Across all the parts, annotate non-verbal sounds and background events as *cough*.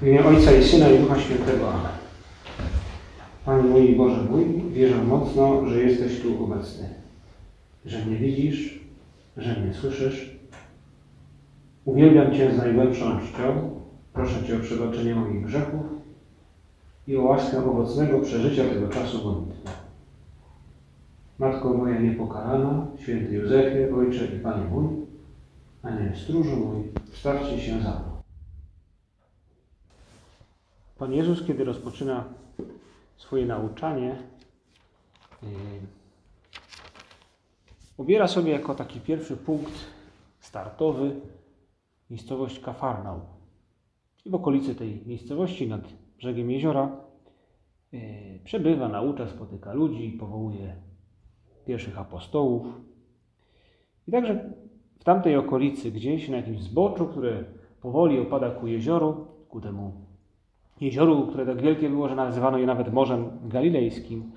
W imię Ojca i Syna i Ducha Świętego. Panie mój Boże mój, wierzę mocno, że jesteś tu obecny. Że mnie widzisz, że mnie słyszysz. Uwielbiam Cię z najgłębszą czcią. Proszę Cię o przebaczenie moich grzechów i o łaskę owocnego przeżycia tego czasu modlitwy. Matko moja niepokalana, święty Józefie, Ojcze i Panie mój, Aniel stróżu mój, wstawcie się za mną. Pan Jezus, kiedy rozpoczyna swoje nauczanie, yy, obiera sobie jako taki pierwszy punkt startowy miejscowość Kafarnaum. I w okolicy tej miejscowości, nad brzegiem jeziora, yy, przebywa, naucza, spotyka ludzi, powołuje pierwszych apostołów. I także w tamtej okolicy, gdzieś na jakimś zboczu, które powoli opada ku jezioru, ku temu jezioru, które tak wielkie było, że nazywano je nawet Morzem Galilejskim,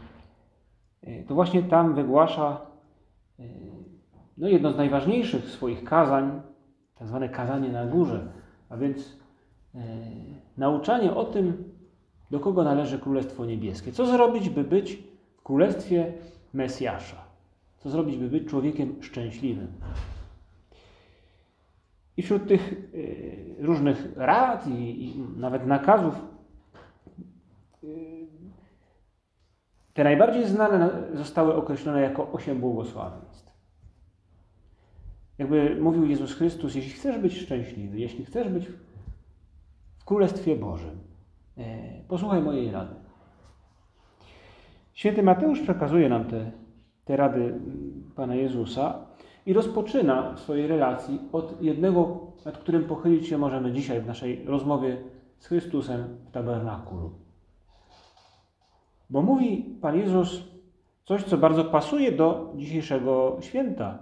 to właśnie tam wygłasza no, jedno z najważniejszych swoich kazań, tak zwane kazanie na górze, a więc e, nauczanie o tym, do kogo należy Królestwo Niebieskie. Co zrobić, by być w Królestwie Mesjasza? Co zrobić, by być człowiekiem szczęśliwym? I wśród tych y, różnych rad i, nawet nakazów, y, te najbardziej znane zostały określone jako osiem błogosławieństw. Jakby mówił Jezus Chrystus, jeśli chcesz być szczęśliwy, jeśli chcesz być w Królestwie Bożym, e, posłuchaj mojej rady. Święty Mateusz przekazuje nam te, te rady Pana Jezusa, i rozpoczyna w swojej relacji od jednego, nad którym pochylić się możemy dzisiaj w naszej rozmowie z Chrystusem w tabernakulu. Bo mówi Pan Jezus coś, co bardzo pasuje do dzisiejszego święta,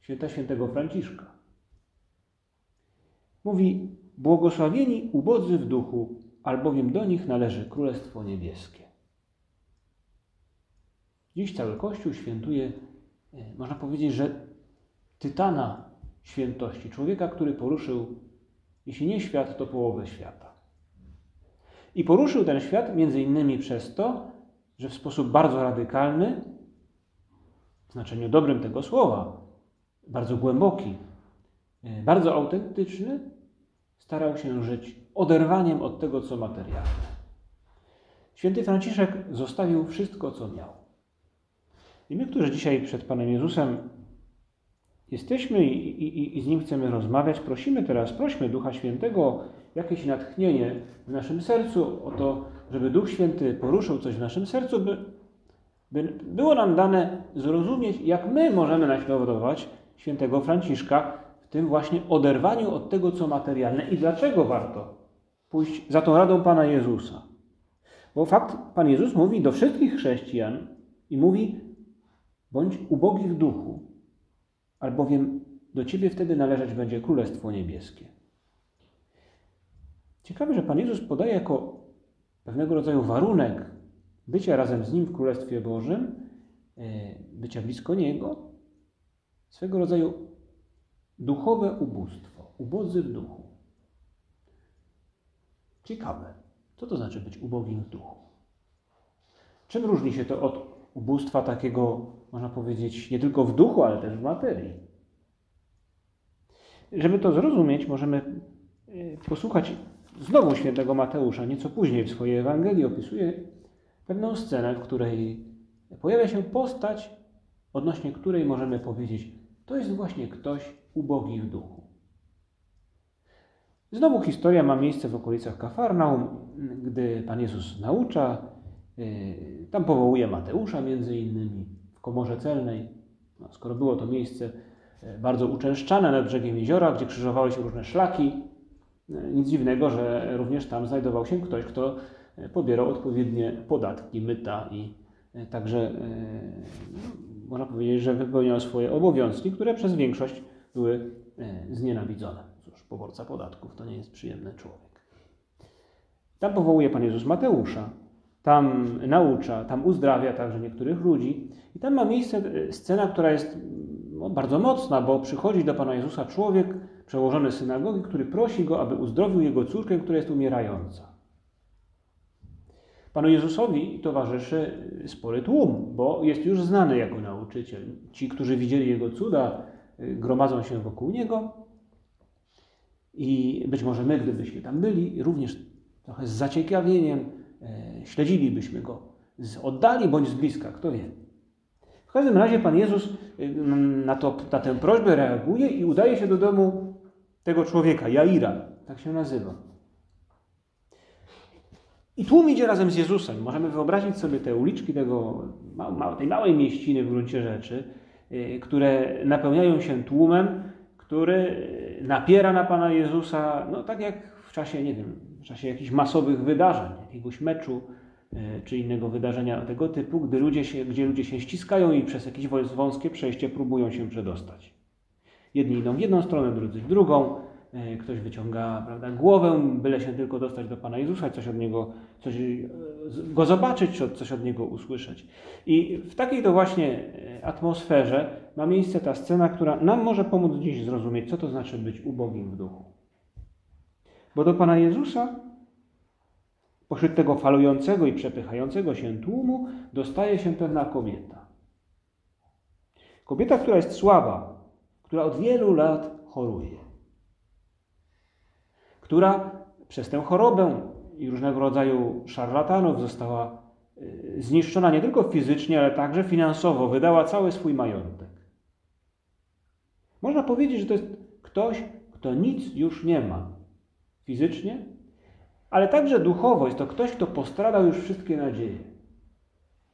święta świętego Franciszka. Mówi, błogosławieni ubodzy w duchu, albowiem do nich należy Królestwo Niebieskie. Dziś cały Kościół świętuje można powiedzieć, że tytana świętości, człowieka, który poruszył, jeśli nie świat, to połowę świata. I poruszył ten świat między innymi przez to, że w sposób bardzo radykalny, w znaczeniu dobrym tego słowa, bardzo głęboki, e, bardzo autentyczny, starał się żyć oderwaniem od tego, co materialne. Święty Franciszek zostawił wszystko, co miał. I my, którzy dzisiaj przed Panem Jezusem jesteśmy i, i, i z Nim chcemy rozmawiać, prosimy teraz, prośmy Ducha Świętego jakieś natchnienie w naszym sercu, o to, żeby Duch Święty poruszył coś w naszym sercu, by, by było nam dane zrozumieć, jak my możemy naśladować świętego Franciszka w tym właśnie oderwaniu od tego, co materialne i dlaczego warto pójść za tą radą Pana Jezusa. Bo fakt, Pan Jezus mówi do wszystkich chrześcijan i mówi, bądź ubogi w duchu, albowiem do Ciebie wtedy należeć będzie Królestwo Niebieskie. Ciekawe, że Pan Jezus podaje jako pewnego rodzaju warunek bycia razem z Nim w Królestwie Bożym, e, bycia blisko Niego, swego rodzaju duchowe ubóstwo, ubodzy w duchu. Ciekawe, co to znaczy być ubogim w duchu? Czym różni się to od ubóstwa takiego, można powiedzieć, nie tylko w duchu, ale też w materii. Żeby to zrozumieć, możemy e, posłuchać znowu świętego Mateusza. Nieco później w swojej Ewangelii opisuje pewną scenę, w której pojawia się postać, odnośnie której możemy powiedzieć, to jest właśnie ktoś ubogi w duchu. Znowu historia ma miejsce w okolicach Kafarnaum, gdy Pan Jezus naucza, Yy, tam powołuje Mateusza między innymi komorze celnej. No, skoro było to miejsce e, bardzo uczęszczane nad brzegiem jeziora, gdzie krzyżowały się różne szlaki, e, nic dziwnego, że również tam znajdował się ktoś, kto e, pobierał odpowiednie podatki, myta i także no, można powiedzieć, że wypełniał swoje obowiązki, które przez większość były znienawidzone. Cóż, poborca podatków to nie jest przyjemny człowiek. Tam powołuje Pan Jezus Mateusza, tam naucza, tam uzdrawia także niektórych ludzi. I tam ma miejsce e, scena, która jest, no, bardzo mocna, bo przychodzi do Pana Jezusa człowiek, przełożony synagogi, który prosi go, aby uzdrowił jego córkę, która jest umierająca. Panu Jezusowi towarzyszy spory tłum, bo jest już znany jako nauczyciel. Ci, którzy widzieli jego cuda, y, gromadzą się wokół niego. I być może my, gdybyśmy tam byli, również trochę z zaciekawieniem e, śledzilibyśmy go z oddali bądź z bliska, kto wie. W każdym razie Pan Jezus y, na, to, na tę prośbę reaguje i udaje się do domu tego człowieka, Jaira, tak się nazywa. I tłum idzie razem z Jezusem. Możemy wyobrazić sobie te uliczki tego, tej małej mieściny w gruncie rzeczy, y, które napełniają się tłumem, który napiera na Pana Jezusa, no tak jak w czasie, nie wiem, w czasie jakichś masowych wydarzeń, jakiegoś meczu y, czy innego wydarzenia tego typu, gdy ludzie się, gdzie ludzie się ściskają i przez jakieś wąskie przejście próbują się przedostać. Jedni idą w jedną stronę, drudzy w drugą. E, ktoś wyciąga prawda, głowę, byle się tylko dostać do Pana Jezusa, coś od Niego, coś e, Go zobaczyć, czy coś od Niego usłyszeć. I w takiej to właśnie e, atmosferze ma miejsce ta scena, która nam może pomóc dziś zrozumieć, co to znaczy być ubogim w duchu. Bo do Pana Jezusa pośród tego falującego i przepychającego się tłumu dostaje się pewna kobieta. Kobieta, która jest słaba, która od wielu lat choruje która przez tę chorobę i różnego rodzaju szarlatanów została y, zniszczona nie tylko fizycznie, ale także finansowo, wydała cały swój majątek. Można powiedzieć, że to jest ktoś, kto nic już nie ma fizycznie, ale także duchowo. Jest to ktoś, kto postradał już wszystkie nadzieje.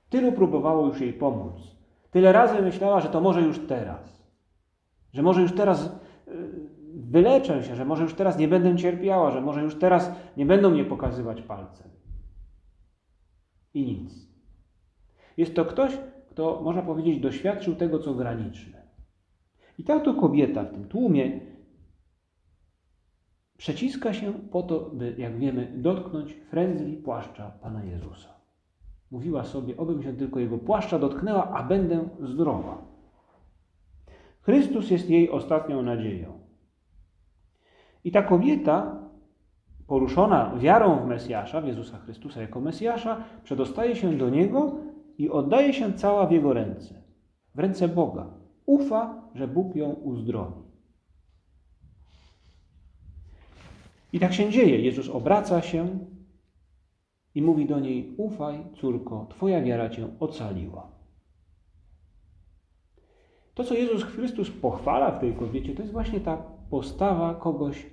Tylu próbowało już jej pomóc. Tyle razy myślała, że to może już teraz. Że może już teraz y, wyleczę się, że może już teraz nie będę cierpiała, że może już teraz nie będą mnie pokazywać palcem. I nic. Jest to ktoś, kto, można powiedzieć, doświadczył tego, co graniczne. I ta to kobieta w tym tłumie przeciska się po to, by, jak wiemy, dotknąć frędzli płaszcza Pana Jezusa. Mówiła sobie, obym się tylko Jego płaszcza dotknęła, a będę zdrowa. Chrystus jest jej ostatnią nadzieją. I ta kobieta, poruszona wiarą w Mesjasza, w Jezusa Chrystusa jako Mesjasza, przedostaje się do Niego i oddaje się cała w Jego ręce, w ręce Boga. Ufa, że Bóg ją uzdrowi. I tak się dzieje. Jezus obraca się i mówi do niej: Ufaj, córko, Twoja wiara cię ocaliła. To, co Jezus Chrystus pochwala w tej kobiecie, to jest właśnie ta postawa kogoś,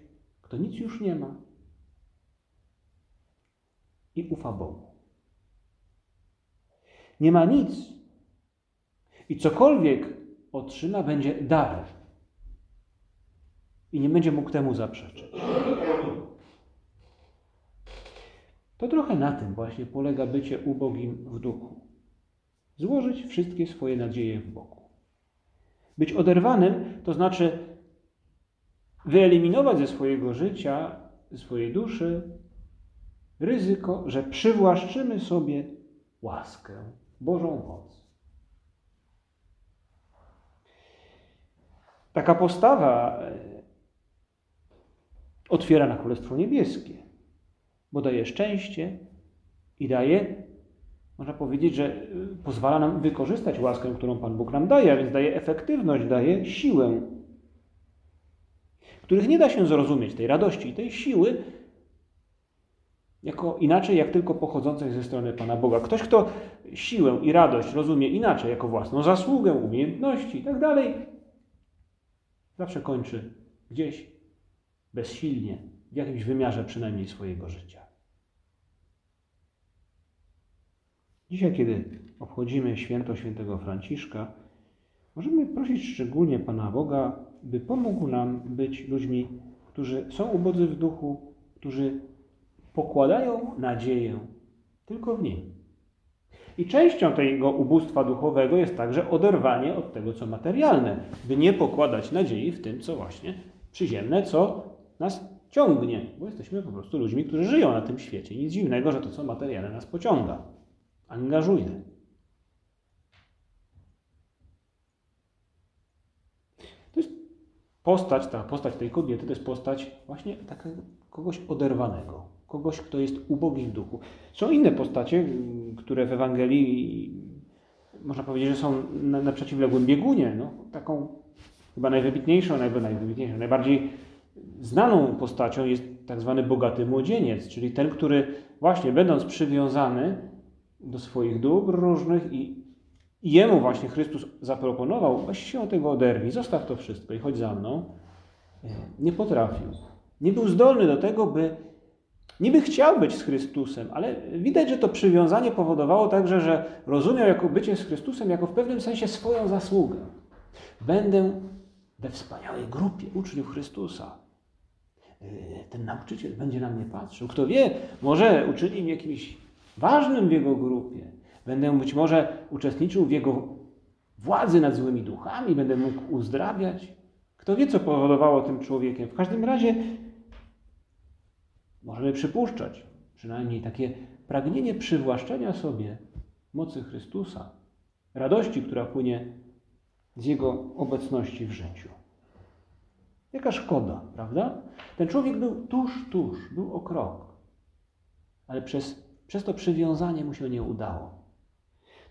to nic już nie ma. I ufa Bogu. Nie ma nic. I cokolwiek otrzyma, będzie darem. I nie będzie mógł temu zaprzeczyć. To trochę na tym właśnie polega bycie ubogim w duchu. Złożyć wszystkie swoje nadzieje w Bogu. Być oderwanym to znaczy wyeliminować ze swojego życia, ze swojej duszy ryzyko, że przywłaszczymy sobie łaskę, Bożą moc. Taka postawa e, otwiera na Królestwo Niebieskie, bo daje szczęście i daje, można powiedzieć, że e, pozwala nam wykorzystać łaskę, którą Pan Bóg nam daje, a więc daje efektywność, daje siłę których nie da się zrozumieć, tej radości i tej siły, jako inaczej, jak tylko pochodzącej ze strony Pana Boga. Ktoś, kto siłę i radość rozumie inaczej, jako własną zasługę, umiejętności i tak dalej, zawsze kończy gdzieś bezsilnie, w jakimś wymiarze przynajmniej swojego życia. Dzisiaj, kiedy obchodzimy święto świętego Franciszka, możemy prosić szczególnie Pana Boga by pomógł nam być ludźmi, którzy są ubodzy w duchu, którzy pokładają nadzieję tylko w Nim. I częścią tego ubóstwa duchowego jest także oderwanie od tego, co materialne, by nie pokładać nadziei w tym, co właśnie przyziemne, co nas ciągnie, bo jesteśmy po prostu ludźmi, którzy żyją na tym świecie. Nic dziwnego, że to, co materialne, nas pociąga, angażuje. postać, ta postać tej kobiety to jest postać właśnie takiego kogoś oderwanego, kogoś, kto jest ubogi w duchu. Są inne postacie, które w Ewangelii można powiedzieć, że są na, na przeciwległym biegunie. No, taką chyba najwybitniejszą, najwybitniejszą, najbardziej znaną postacią jest tak zwany bogaty młodzieniec, czyli ten, który właśnie będąc przywiązany do swoich dóbr różnych i jemu właśnie Chrystus zaproponował, weź się od tego oderwij, zostaw to wszystko i chodź za mną. Nie potrafił. Nie był zdolny do tego, by niby chciał być z Chrystusem, ale widać, że to przywiązanie powodowało także, że rozumiał jako bycie z Chrystusem jako w pewnym sensie swoją zasługę. Będę we wspaniałej grupie uczniów Chrystusa. Ten nauczyciel będzie na mnie patrzył. Kto wie, może uczyni mnie jakimś ważnym w jego grupie. Będę być może uczestniczył w jego władzy nad złymi duchami, będę mógł uzdrawiać. Kto wie, co powodowało tym człowiekiem. W każdym razie możemy przypuszczać przynajmniej takie pragnienie przywłaszczenia sobie mocy Chrystusa, radości, która płynie z Jego obecności w życiu. Jaka szkoda, prawda? Ten człowiek był tuż, tuż, był o krok, ale przez, przez to przywiązanie mu się nie udało.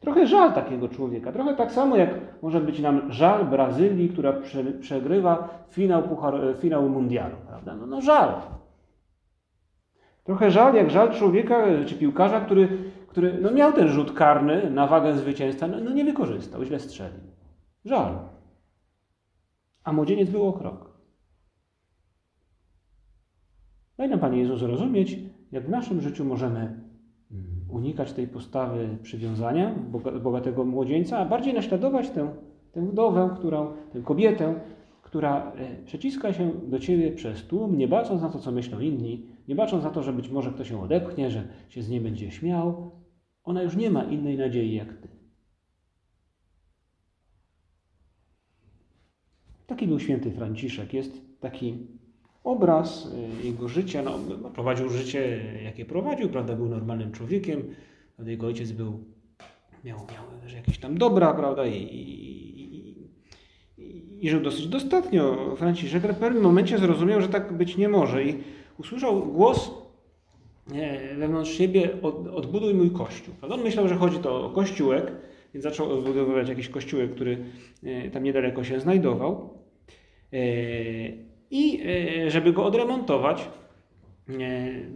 Trochę żal takiego człowieka. Trochę tak samo jak może być nam żal Brazylii, która prze, przegrywa finał, puchar, e, finał mundialu. Prawda? No, no żal. Trochę żal jak żal człowieka e, czy piłkarza, który, który no miał ten rzut karny na wagę zwycięstwa, no, no nie wykorzystał, źle strzelił. Żal. A młodzieniec był o krok. Daj nam, Panie Jezus, zrozumieć, jak w naszym życiu możemy unikać tej postawy przywiązania bogatego młodzieńca, a bardziej naśladować tę, tę wdowę, którą, tę kobietę, która e, przeciska się do ciebie przez tłum, nie bacząc na to, co myślą inni, nie bacząc na to, że być może ktoś się odepchnie, że się z niej będzie śmiał. Ona już nie ma innej nadziei jak ty. Taki był święty Franciszek. Jest taki obraz y, jego życia. No, prowadził życie, jakie prowadził, prawda? Był normalnym człowiekiem. Jego ojciec był, miał, miał jakieś tam dobra, prawda? I, i, i, i żył dosyć dostatnio. Franciszek w pewnym momencie zrozumiał, że tak być nie może i usłyszał głos e, wewnątrz siebie od, odbuduj mój kościół. Prawda? On myślał, że chodzi to o kościółek, więc zaczął odbudowywać jakiś kościółek, który e, tam niedaleko się znajdował. I e, żeby go odremontować, e,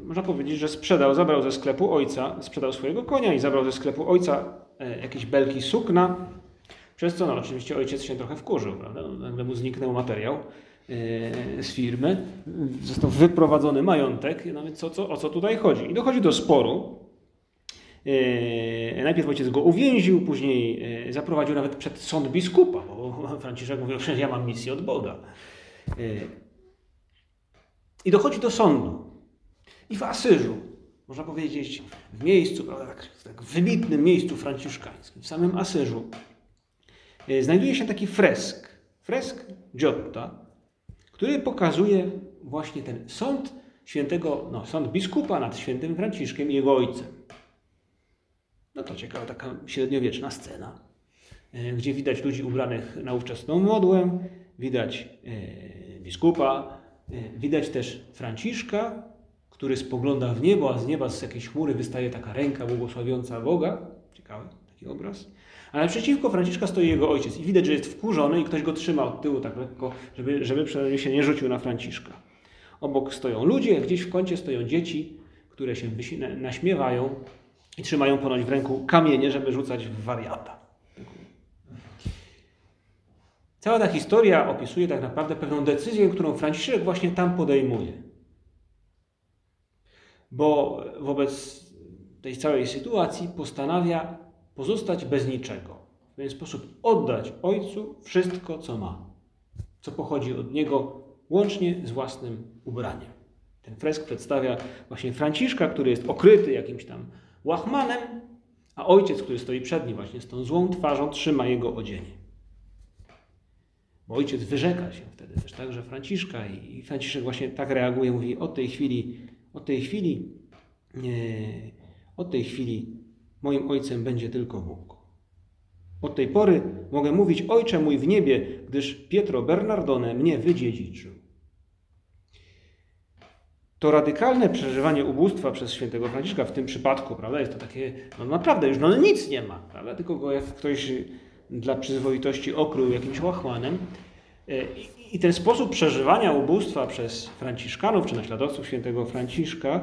można powiedzieć, że sprzedał, zabrał ze sklepu ojca, sprzedał swojego konia i zabrał ze sklepu ojca e, jakieś belki sukna, przez co no, oczywiście ojciec się trochę wkurzył, prawda? No, nagle mu zniknął materiał z firmy, został wyprowadzony majątek, no więc co, co, o co tutaj chodzi? I dochodzi do sporu. Najpierw ojciec go uwięził, później zaprowadził nawet przed sąd biskupa, bo *laughs* Franciszek mówił, że ja mam misję od Boga. I dochodzi do sądu. I w Asyżu, można powiedzieć, w miejscu, prawda, tak, tak wybitnym miejscu franciszkańskim, w samym Asyżu, e, znajduje się taki fresk. Fresk Giotta, który pokazuje właśnie ten sąd świętego, no, sąd biskupa nad świętym Franciszkiem i jego ojcem. No to ciekawa taka średniowieczna scena, e, gdzie widać ludzi ubranych na ówczesną modłę, widać e, biskupa, widać też Franciszka, który spogląda w niebo, a z nieba z jakiejś chmury wystaje taka ręka błogosławiąca Boga. Ciekawy taki obraz. A naprzeciwko Franciszka stoi jego ojciec i widać, że jest wkurzony i ktoś go trzyma od tyłu tak lekko, żeby, żeby przynajmniej się nie rzucił na Franciszka. Obok stoją ludzie, gdzieś w kącie stoją dzieci, które się naśmiewają i trzymają ponoć w ręku kamienie, żeby rzucać w wariata. Cała ta historia opisuje tak naprawdę pewną decyzję, którą Franciszek właśnie tam podejmuje. Bo wobec tej całej sytuacji postanawia pozostać bez niczego. W ten sposób oddać Ojcu wszystko, co ma, co pochodzi od Niego, łącznie z własnym ubraniem. Ten fresk przedstawia właśnie Franciszka, który jest okryty jakimś tam łachmanem, a ojciec, który stoi przed nim właśnie z tą złą twarzą, trzyma jego odzienie. Bo ojciec wyrzeka się wtedy też także Franciszka i Franciszek właśnie tak reaguje, mówi od tej chwili, od tej chwili, nie, od tej chwili moim ojcem będzie tylko Bóg. Od tej pory mogę mówić Ojcze mój w niebie, gdyż Pietro Bernardone mnie wydziedziczył. To radykalne przeżywanie ubóstwa przez świętego Franciszka w tym przypadku, prawda, jest to takie, no naprawdę już no nic nie ma, prawda, tylko go jak ktoś dla przyzwoitości okrył jakimś łachmanem. E, I ten sposób przeżywania ubóstwa przez Franciszkanów, czy naśladowców świętego Franciszka,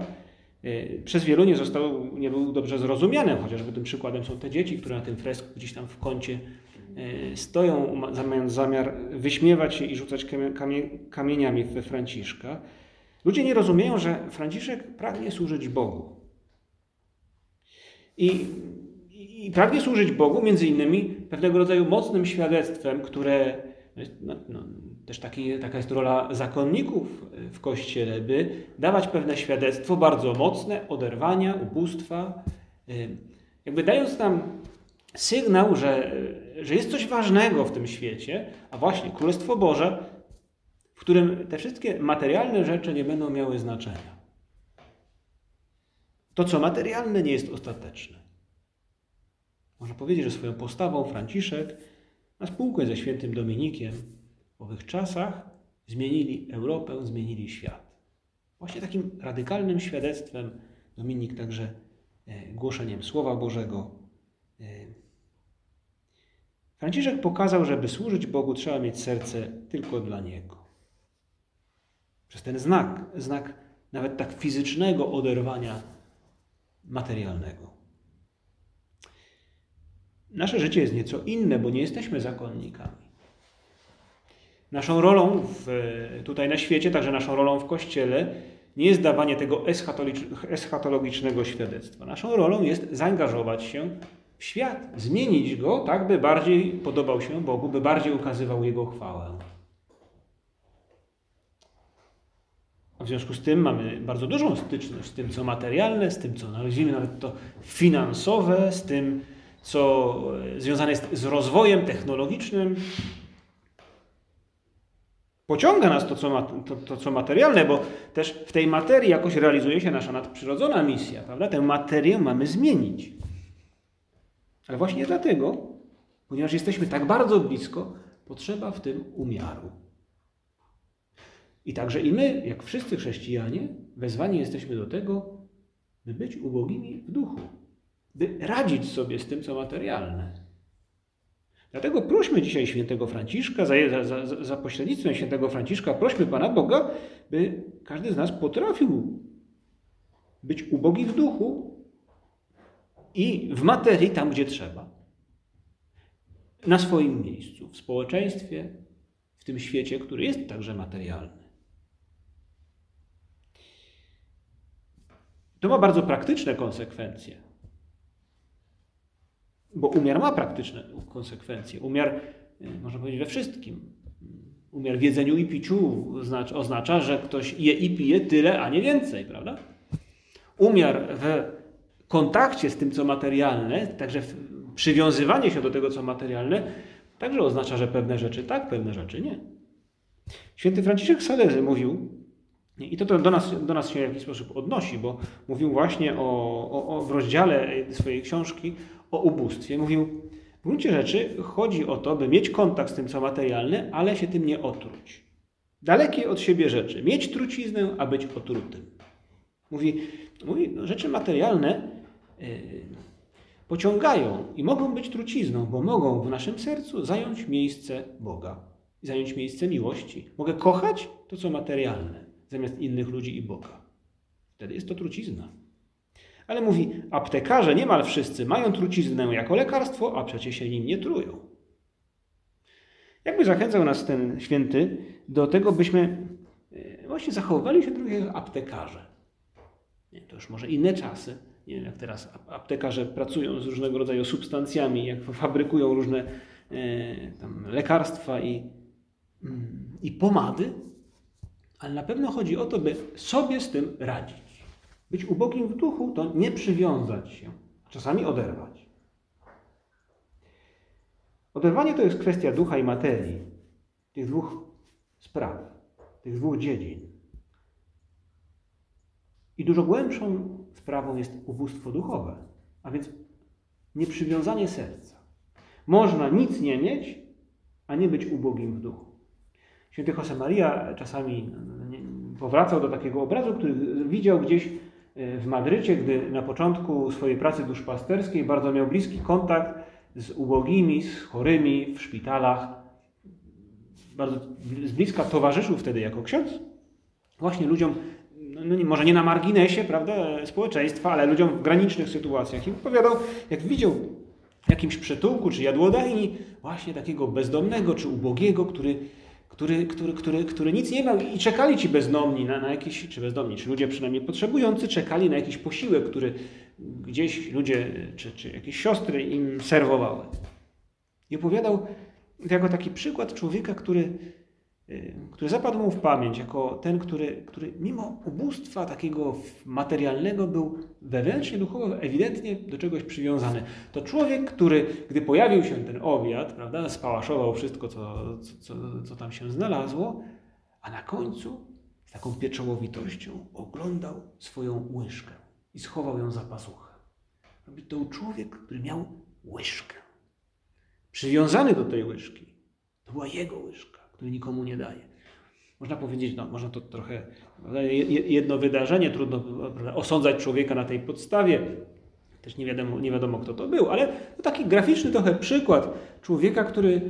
e, przez wielu nie, został, nie był dobrze zrozumiany, chociażby tym przykładem są te dzieci, które na tym fresku gdzieś tam w kącie e, stoją, mając zamiar wyśmiewać się i rzucać kamieniami we Franciszka. Ludzie nie rozumieją, że Franciszek pragnie służyć Bogu. I, i pragnie służyć Bogu między innymi pewnego rodzaju mocnym świadectwem, które no, no, też taki, taka jest rola zakonników w Kościele, by dawać pewne świadectwo bardzo mocne oderwania, ubóstwa, y, jakby dając nam sygnał, że, że jest coś ważnego w tym świecie, a właśnie Królestwo Boże w którym te wszystkie materialne rzeczy nie będą miały znaczenia. To, co materialne, nie jest ostateczne. Można powiedzieć, że swoją postawą Franciszek na spółkę ze świętym Dominikiem w owych czasach zmienili Europę, zmienili świat. Właśnie takim radykalnym świadectwem Dominik także e, głoszeniem Słowa Bożego. E, Franciszek pokazał, że by służyć Bogu trzeba mieć serce tylko dla Niego. Przez ten znak, znak nawet tak fizycznego oderwania materialnego. Nasze życie jest nieco inne, bo nie jesteśmy zakonnikami. Naszą rolą w, tutaj na świecie, także naszą rolą w Kościele, nie jest dawanie tego eschatologicznego świadectwa. Naszą rolą jest zaangażować się w świat, zmienić go tak, by bardziej podobał się Bogu, by bardziej ukazywał Jego chwałę. W związku z tym mamy bardzo dużą styczność z tym, co materialne, z tym, co nazwijmy nawet to finansowe, z tym, co związane jest z rozwojem technologicznym. Pociąga nas to co, ma, to, to, co materialne, bo też w tej materii jakoś realizuje się nasza nadprzyrodzona misja, prawda? Tę materię mamy zmienić. Ale właśnie dlatego, ponieważ jesteśmy tak bardzo blisko, potrzeba w tym umiaru. I także i my, jak wszyscy chrześcijanie, wezwani jesteśmy do tego, by być ubogimi w duchu, by radzić sobie z tym, co materialne. Dlatego prośmy dzisiaj świętego Franciszka, za, za, za pośrednictwem świętego Franciszka, prośmy Pana Boga, by każdy z nas potrafił być ubogi w duchu i w materii tam, gdzie trzeba. Na swoim miejscu, w społeczeństwie, w tym świecie, który jest także materialny. To ma bardzo praktyczne konsekwencje. Bo umiar ma praktyczne konsekwencje. Umiar, y, można powiedzieć, we wszystkim. Umiar w jedzeniu i piciu oznacza, że ktoś je i pije tyle, a nie więcej, prawda? Umiar w kontakcie z tym, co materialne, także przywiązywanie się do tego, co materialne, także oznacza, że pewne rzeczy tak, pewne rzeczy nie. Święty Franciszek Salezy mówił, i to, to do, nas, do nas się w jakiś sposób odnosi, bo mówił właśnie o, o, o, w rozdziale swojej książki o ubóstwie. Mówił, w gruncie rzeczy chodzi o to, by mieć kontakt z tym, co materialne, ale się tym nie otruć. Dalekie od siebie rzeczy. Mieć truciznę, a być otrutym. Mówi, mówi no, rzeczy materialne yy, pociągają i mogą być trucizną, bo mogą w naszym sercu zająć miejsce Boga, zająć miejsce miłości. Mogę kochać to, co materialne zamiast innych ludzi i Boga. Wtedy jest to trucizna. Ale mówi, aptekarze niemal wszyscy mają truciznę jako lekarstwo, a przecież się nim nie trują. Jakby zachęcał nas ten święty do tego, byśmy e, właśnie zachowywali się trochę jak aptekarze. Nie, to już może inne czasy. Nie wiem, jak teraz aptekarze pracują z różnego rodzaju substancjami, jak *laughs* fabrykują różne e, tam, lekarstwa i, mm, i pomady, ale na pewno chodzi o to, by sobie z tym radzić. Być ubogim w duchu to nie przywiązać się, czasami oderwać. Oderwanie to jest kwestia ducha i materii, tych dwóch spraw, tych dwóch dziedzin. I dużo głębszą sprawą jest ubóstwo duchowe, a więc nieprzywiązanie serca. Można nic nie mieć, a nie być ubogim w duchu. Święty Josemaria czasami powracał do takiego obrazu, który widział gdzieś w Madrycie, gdy na początku swojej pracy duszpasterskiej bardzo miał bliski kontakt z ubogimi, z chorymi w szpitalach. Bardzo z bliska towarzyszył wtedy jako ksiądz właśnie ludziom, no, no może nie na marginesie prawda, społeczeństwa, ale ludziom w granicznych sytuacjach. I opowiadał, jak widział w jakimś przetułku czy jadłodajni właśnie takiego bezdomnego czy ubogiego, który który, który, który, który nic nie miał i czekali ci bezdomni na, na jakiś, czy bezdomni, czy ludzie przynajmniej potrzebujący, czekali na jakiś posiłek, który gdzieś ludzie, czy, czy jakieś siostry im serwowały. I opowiadał jako taki przykład człowieka, który który zapadł mu w pamięć jako ten, który, który mimo ubóstwa takiego materialnego był wewnętrznie, duchowo, ewidentnie do czegoś przywiązany. To człowiek, który, gdy pojawił się ten obiad, prawda, spałaszował wszystko, co, co, co tam się znalazło, a na końcu z taką pieczołowitością oglądał swoją łyżkę i schował ją za pasuchę. To był człowiek, który miał łyżkę. Przywiązany do tej łyżki. To była jego łyżka który nikomu nie daje. Można powiedzieć, no, można to trochę, jedno wydarzenie, trudno osądzać człowieka na tej podstawie, też nie wiadomo, nie wiadomo kto to był, ale to taki graficzny trochę przykład człowieka, który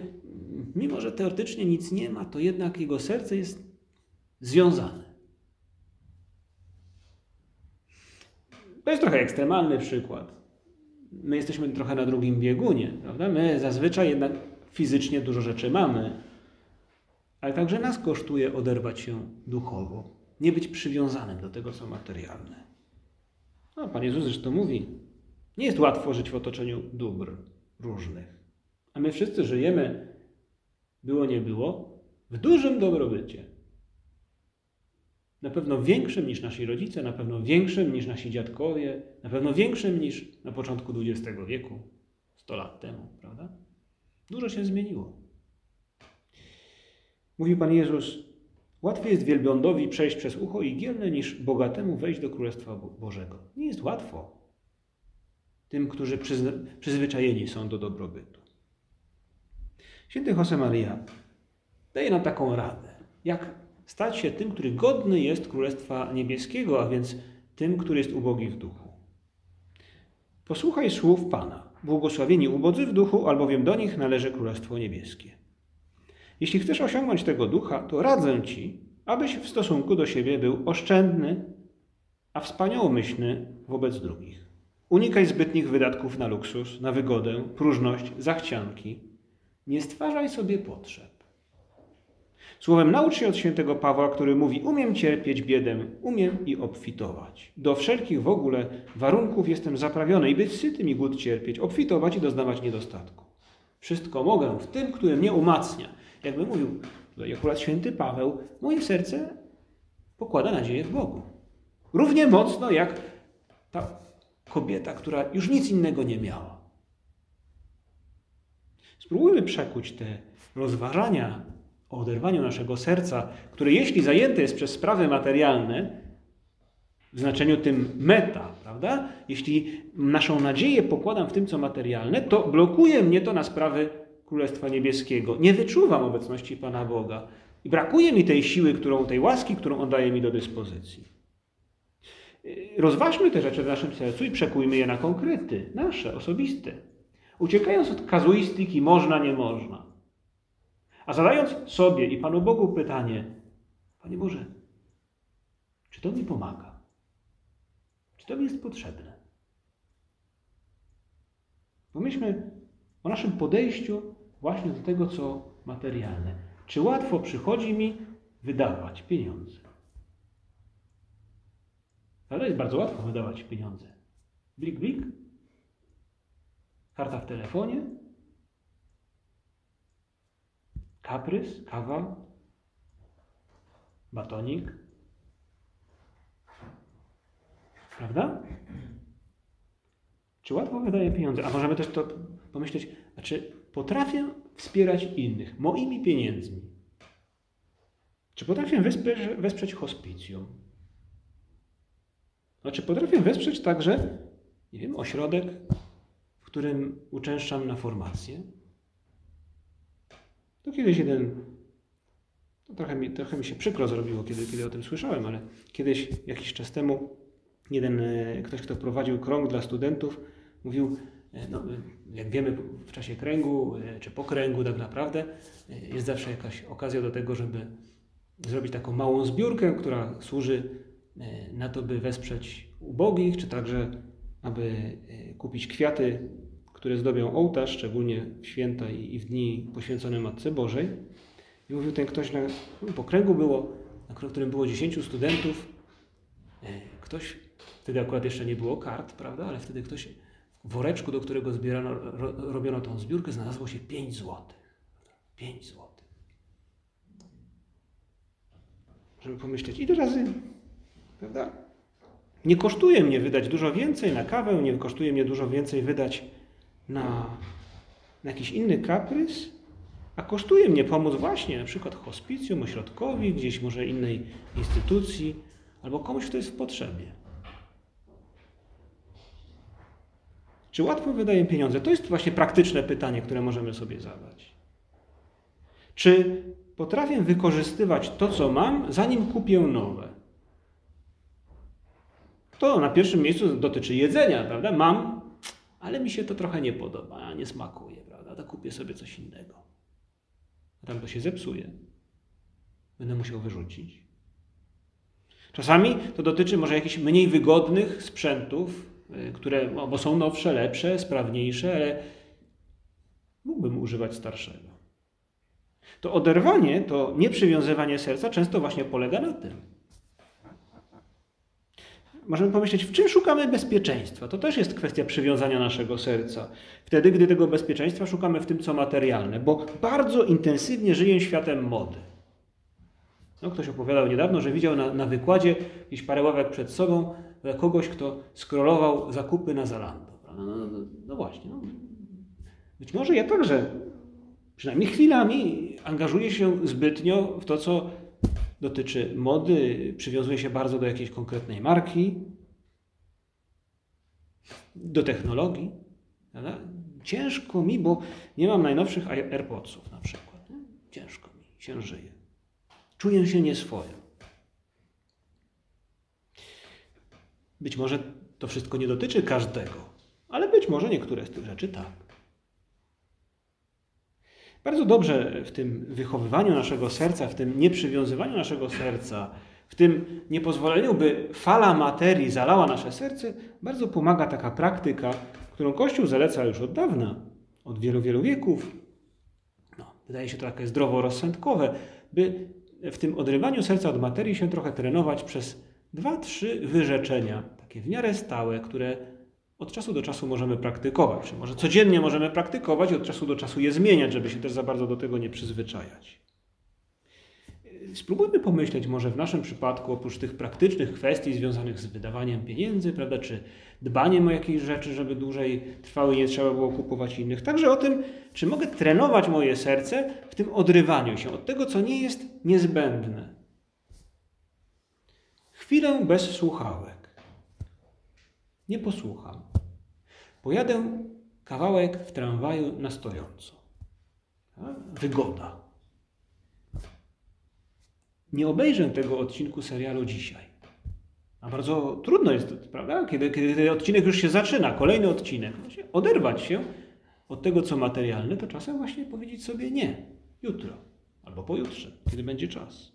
mimo, że teoretycznie nic nie ma, to jednak jego serce jest związane. To jest trochę ekstremalny przykład. My jesteśmy trochę na drugim biegunie, prawda? My zazwyczaj jednak fizycznie dużo rzeczy mamy, ale także nas kosztuje oderwać się duchowo, nie być przywiązanym do tego, co materialne. No, Pan Jezus zresztą mówi, nie jest łatwo żyć w otoczeniu dóbr różnych. A my wszyscy żyjemy, było nie było, w dużym dobrobycie. Na pewno większym niż nasi rodzice, na pewno większym niż nasi dziadkowie, na pewno większym niż na początku XX wieku, 100 lat temu, prawda? Dużo się zmieniło. Mówi Pan Jezus, łatwiej jest wielbłądowi przejść przez ucho igielne, niż bogatemu wejść do Królestwa Bożego. Nie jest łatwo tym, którzy przyzwyczajeni są do dobrobytu. Święty Josemaria daje nam taką radę, jak stać się tym, który godny jest Królestwa Niebieskiego, a więc tym, który jest ubogi w duchu. Posłuchaj słów Pana. Błogosławieni ubodzy w duchu, albowiem do nich należy Królestwo Niebieskie. Jeśli chcesz osiągnąć tego ducha, to radzę ci, abyś w stosunku do siebie był oszczędny, a wspaniałomyślny wobec drugich. Unikaj zbytnich wydatków na luksus, na wygodę, próżność, zachcianki. Nie stwarzaj sobie potrzeb. Słowem, naucz się od świętego Pawła, który mówi: Umiem cierpieć biedę, umiem i obfitować. Do wszelkich w ogóle warunków jestem zaprawiony i być sytym i głód cierpieć, obfitować i doznawać niedostatku. Wszystko mogę w tym, który mnie umacnia jakby mówił tutaj akurat święty Paweł, moje serce pokłada nadzieję w Bogu. Równie mocno jak ta kobieta, która już nic innego nie miała. Spróbujmy przekuć te rozważania o oderwaniu naszego serca, które jeśli zajęte jest przez sprawy materialne, w znaczeniu tym meta, prawda? Jeśli naszą nadzieję pokładam w tym, co materialne, to blokuje mnie to na sprawy Królestwa Niebieskiego. Nie wyczuwam obecności Pana Boga. I brakuje mi tej siły, którą, tej łaski, którą on daje mi do dyspozycji. Rozważmy te rzeczy w naszym sercu i przekujmy je na konkrety, nasze, osobiste. Uciekając od kazuistyki można, nie można. A zadając sobie i Panu Bogu pytanie, Panie Boże, czy to mi pomaga? Czy to mi jest potrzebne? Pomyślmy o naszym podejściu właśnie do tego, co materialne. Czy łatwo przychodzi mi wydawać pieniądze? Ale jest bardzo łatwo wydawać pieniądze. Blik, blik. Karta w telefonie. Kaprys, kawa, batonik. Prawda? Czy łatwo wydaje pieniądze? A możemy też to pomyśleć, a czy potrafię wspierać innych moimi pieniędzmi? Czy potrafię wesprzeć, wesprzeć hospicjum? A czy potrafię wesprzeć także, nie wiem, ośrodek, w którym uczęszczam na formację? To kiedyś jeden, to trochę, mi, trochę mi się przykro zrobiło, kiedy, kiedy o tym słyszałem, ale kiedyś, jakiś czas temu, jeden e, ktoś, kto prowadził krąg dla studentów, mówił, no, jak wiemy, w czasie kręgu, e, czy po kręgu tak naprawdę, jest zawsze jakaś okazja do tego, żeby zrobić taką małą zbiórkę, która służy na to, by wesprzeć ubogich, czy także, aby kupić kwiaty które zdobią ołtarz, szczególnie w święta i w dni poświęcone Matce Bożej. I mówił ten ktoś, na, po kręgu było, na którym było 10 studentów, e, ktoś, wtedy akurat jeszcze nie było kart, prawda, ale wtedy ktoś woreczku, do którego zbierano, ro, robiono tą zbiórkę, znalazło się 5 złotych. 5 złotych. Możemy pomyśleć, ile razy, prawda? Nie kosztuje mnie wydać dużo więcej na kawę, nie kosztuje mnie dużo więcej wydać na, na jakiś inny kaprys, a kosztuje mnie pomóc właśnie na przykład hospicjum, ośrodkowi, gdzieś może innej instytucji, albo komuś, kto jest w potrzebie. Czy łatwo wydaję pieniądze? To jest właśnie praktyczne pytanie, które możemy sobie zadać. Czy potrafię wykorzystywać to, co mam, zanim kupię nowe? To na pierwszym miejscu dotyczy jedzenia, prawda? Mam, ale mi się to trochę nie podoba, nie smakuje, prawda? To kupię sobie coś innego. A tam to się zepsuje. Będę musiał wyrzucić. Czasami to dotyczy może jakichś mniej wygodnych sprzętów, które no, bo są nowsze, lepsze, sprawniejsze, ale mógłbym używać starszego. To oderwanie, to nieprzywiązywanie serca często właśnie polega na tym możemy pomyśleć, w czym szukamy bezpieczeństwa. To też jest kwestia przywiązania naszego serca. Wtedy, gdy tego bezpieczeństwa szukamy w tym, co materialne, bo bardzo intensywnie żyję światem mody. No, ktoś opowiadał niedawno, że widział na, na wykładzie jakieś parę ławek przed sobą kogoś, kto skrolował zakupy na Zalando. No, no, no właśnie. No. Być może ja także, przynajmniej chwilami, angażuję się zbytnio w to, co dotyczy mody, przywiązuje się bardzo do jakiejś konkretnej marki, do technologii. Prawda? Ciężko mi, bo nie mam najnowszych AirPodsów na przykład. Ciężko mi się żyje. Czuję się nieswojo. Być może to wszystko nie dotyczy każdego, ale być może niektóre z tych rzeczy tak. Bardzo dobrze w tym wychowywaniu naszego serca, w tym nieprzywiązywaniu naszego serca, w tym niepozwoleniu, by fala materii zalała nasze serce, bardzo pomaga taka praktyka, którą Kościół zaleca już od dawna, od wielu, wielu wieków. No, wydaje się to takie zdroworozsądkowe, by w tym odrywaniu serca od materii się trochę trenować przez dwa, trzy wyrzeczenia, takie w miarę stałe, które od czasu do czasu możemy praktykować, czy może codziennie możemy praktykować i od czasu do czasu je zmieniać, żeby się też za bardzo do tego nie przyzwyczajać. Spróbujmy pomyśleć może w naszym przypadku, oprócz tych praktycznych kwestii związanych z wydawaniem pieniędzy, prawda, czy dbaniem o jakieś rzeczy, żeby dłużej trwały i nie trzeba było kupować innych, także o tym, czy mogę trenować moje serce w tym odrywaniu się od tego, co nie jest niezbędne. Chwilę bez słuchałek. Nie posłucham. Pojadę kawałek w tramwaju na stojąco. Wygoda. Nie obejrzę tego odcinku serialu dzisiaj. A bardzo trudno jest, prawda? Kiedy, kiedy odcinek już się zaczyna, kolejny odcinek, oderwać się od tego, co materialne, to czasem właśnie powiedzieć sobie nie, jutro albo pojutrze, kiedy będzie czas.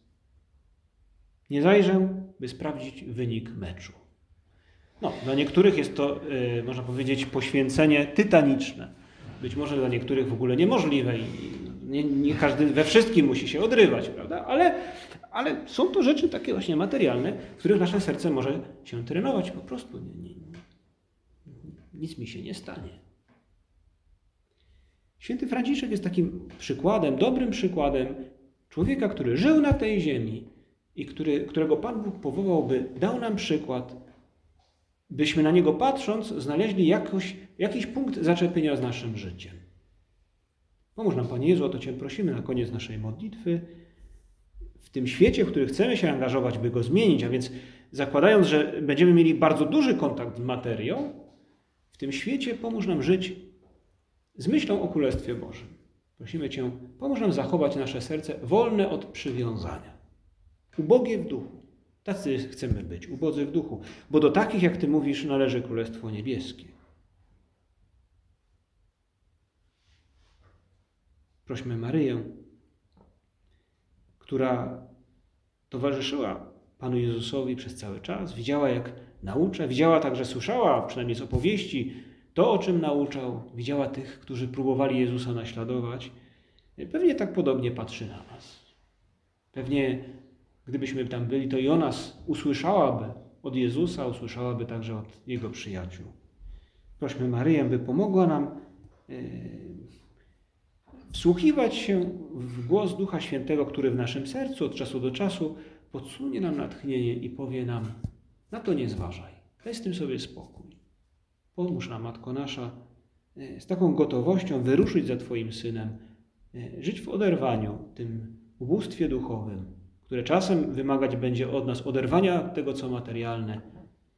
Nie zajrzę, by sprawdzić wynik meczu. No, dla niektórych jest to, yy, można powiedzieć, poświęcenie tytaniczne. Być może dla niektórych w ogóle niemożliwe i nie, nie, każdy we wszystkim musi się odrywać, prawda? Ale, ale są to rzeczy takie właśnie materialne, w których nasze serce może się trenować po prostu. Nie, nie, nic mi się nie stanie. Święty Franciszek jest takim przykładem, dobrym przykładem człowieka, który żył na tej ziemi i który, którego Pan Bóg powołał, by dał nam przykład byśmy na niego patrząc znaleźli jakoś, jakiś punkt zaczepienia z naszym życiem. Pomóż nam, Panie Jezu, o to Cię prosimy na koniec naszej modlitwy. W tym świecie, w którym chcemy się angażować, by go zmienić, a więc zakładając, że będziemy mieli bardzo duży kontakt z materią, w tym świecie pomóż nam żyć z myślą o Królestwie Bożym. Prosimy Cię, pomóż nam zachować nasze serce wolne od przywiązania. Ubogie w duchu. Tacy chcemy być, ubodzy w duchu, bo do takich, jak Ty mówisz, należy Królestwo Niebieskie. Prośmy Maryję, która towarzyszyła Panu Jezusowi przez cały czas, widziała jak naucza, widziała także, słyszała, przynajmniej z opowieści, to o czym nauczał, widziała tych, którzy próbowali Jezusa naśladować. Pewnie tak podobnie patrzy na nas. Pewnie gdybyśmy tam byli, to i usłyszałaby od Jezusa, usłyszałaby także od Jego przyjaciół. Prośmy Maryję, by pomogła nam yy, wsłuchiwać się w głos Ducha Świętego, który w naszym sercu od czasu do czasu podsunie nam natchnienie i powie nam, na to nie zważaj, daj z tym sobie spokój. Pomóż nam, Matko nasza, yy, z taką gotowością wyruszyć za Twoim Synem, yy, żyć w oderwaniu, tym ubóstwie duchowym, które czasem wymagać będzie od nas oderwania tego, co materialne,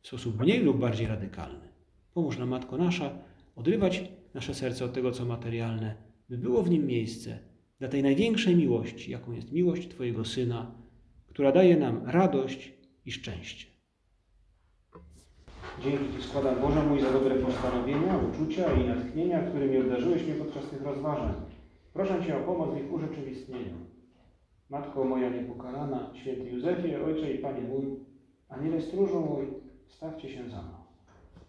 w sposób mniej lub bardziej radykalny. Pomóż nam, Matko nasza, odrywać nasze serce od tego, co materialne, by było w nim miejsce dla tej największej miłości, jaką jest miłość Twojego Syna, która daje nam radość i szczęście. Dzięki Ci składam Boże mój za dobre postanowienia, uczucia i natchnienia, którymi obdarzyłeś mnie podczas tych rozważań. Proszę Cię o pomoc w ich urzeczywistnieniu. Matko moja niepokalana, święty Józefie, Ojcze i Panie mój, Aniele stróżu mój, stawcie się za mną.